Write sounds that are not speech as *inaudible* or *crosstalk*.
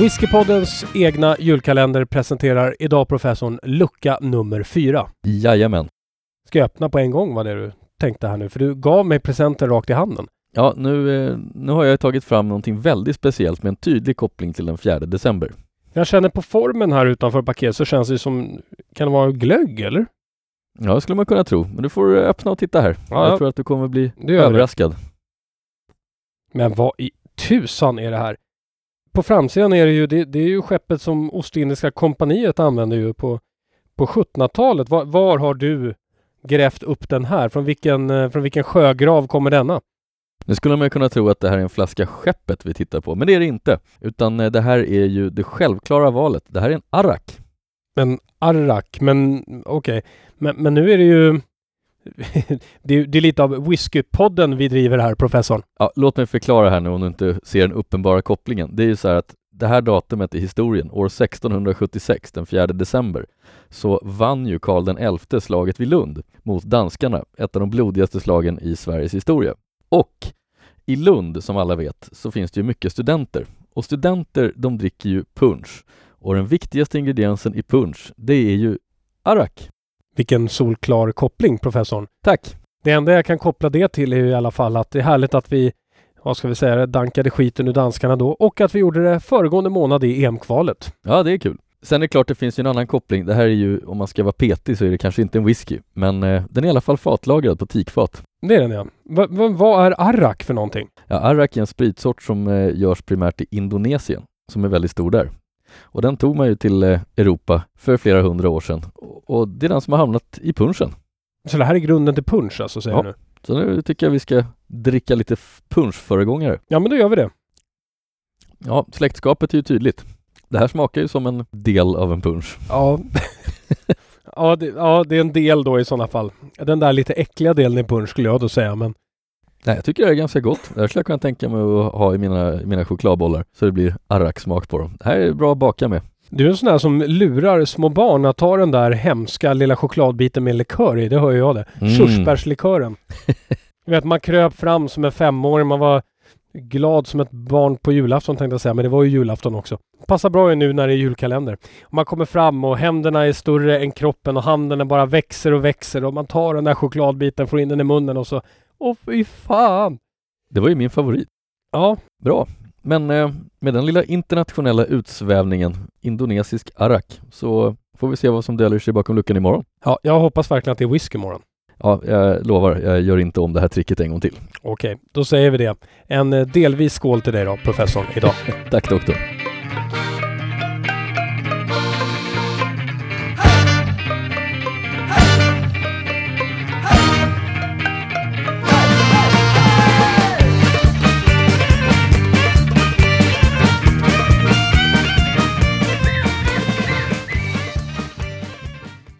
Whiskypoddens egna julkalender presenterar idag professorn lucka nummer fyra. Jajamän. Ska jag öppna på en gång var det du tänkte här nu? För du gav mig presenten rakt i handen. Ja, nu, eh, nu har jag tagit fram någonting väldigt speciellt med en tydlig koppling till den 4 december. Jag känner på formen här utanför paketet så känns det som... Kan det vara glögg eller? Ja, det skulle man kunna tro. Men du får öppna och titta här. Ja, jag ja. tror att du kommer bli Det överraskad. Men vad i tusan är det här? På framsidan är det ju, det, det är ju skeppet som Ostindiska kompaniet använde ju på, på 1700-talet. Var, var har du grävt upp den här? Från vilken, eh, från vilken sjögrav kommer denna? Nu skulle man ju kunna tro att det här är en flaska skeppet vi tittar på, men det är det inte. Utan eh, det här är ju det självklara valet. Det här är en Arak. Men Arrak, men okej. Men, men nu är det ju... *laughs* det, är, det är lite av whiskypodden vi driver här, professorn. Ja, låt mig förklara här nu om du inte ser den uppenbara kopplingen. Det är ju så här att det här datumet i historien, år 1676, den 4 december, så vann ju Karl XI slaget vid Lund mot danskarna, ett av de blodigaste slagen i Sveriges historia. Och i Lund, som alla vet, så finns det ju mycket studenter. Och studenter, de dricker ju punch. Och den viktigaste ingrediensen i punch, det är ju arak. Vilken solklar koppling, professorn. Tack! Det enda jag kan koppla det till är ju i alla fall att det är härligt att vi, vad ska vi säga, dankade skiten ur danskarna då och att vi gjorde det föregående månad i EM-kvalet. Ja, det är kul. Sen är det klart det finns ju en annan koppling. Det här är ju, om man ska vara petig så är det kanske inte en whisky, men eh, den är i alla fall fatlagrad på teakfat. Det är den ja. Va, vad är Arrak för någonting? Ja, arak är en spritsort som eh, görs primärt i Indonesien, som är väldigt stor där. Och den tog man ju till eh, Europa för flera hundra år sedan. Och, det är den som har hamnat i punschen. Så det här är grunden till punch alltså, säger Ja. du? Så nu tycker jag vi ska dricka lite punschföregångare. Ja, men då gör vi det. Ja, släktskapet är ju tydligt. Det här smakar ju som en del av en punsch. Ja. *laughs* ja, det, ja, det är en del då i sådana fall. Den där lite äckliga delen i punch skulle jag då säga, men Nej, jag tycker det är ganska gott. Det här skulle jag kunna tänka mig att ha i mina, mina chokladbollar så det blir arrak-smak på dem. Det här är bra att baka med. du är en sån där som lurar små barn att ta den där hemska lilla chokladbiten med likör i. Det hör jag det. Mm. Körsbärslikören. *laughs* du vet, man kröp fram som en femåring. Man var glad som ett barn på julafton tänkte jag säga, men det var ju julafton också. Passar bra ju nu när det är julkalender. Man kommer fram och händerna är större än kroppen och handen bara växer och växer och man tar den där chokladbiten, får in den i munnen och så Åh fy fan! Det var ju min favorit. Ja, Bra. Men eh, med den lilla internationella utsvävningen, indonesisk arak, så får vi se vad som döljer sig bakom luckan imorgon. ja jag hoppas verkligen att det är whisky imorgon. Ja, jag lovar, jag gör inte om det här tricket en gång till. Okej, då säger vi det. En eh, delvis skål till dig då, professorn, idag. *laughs* Tack doktor.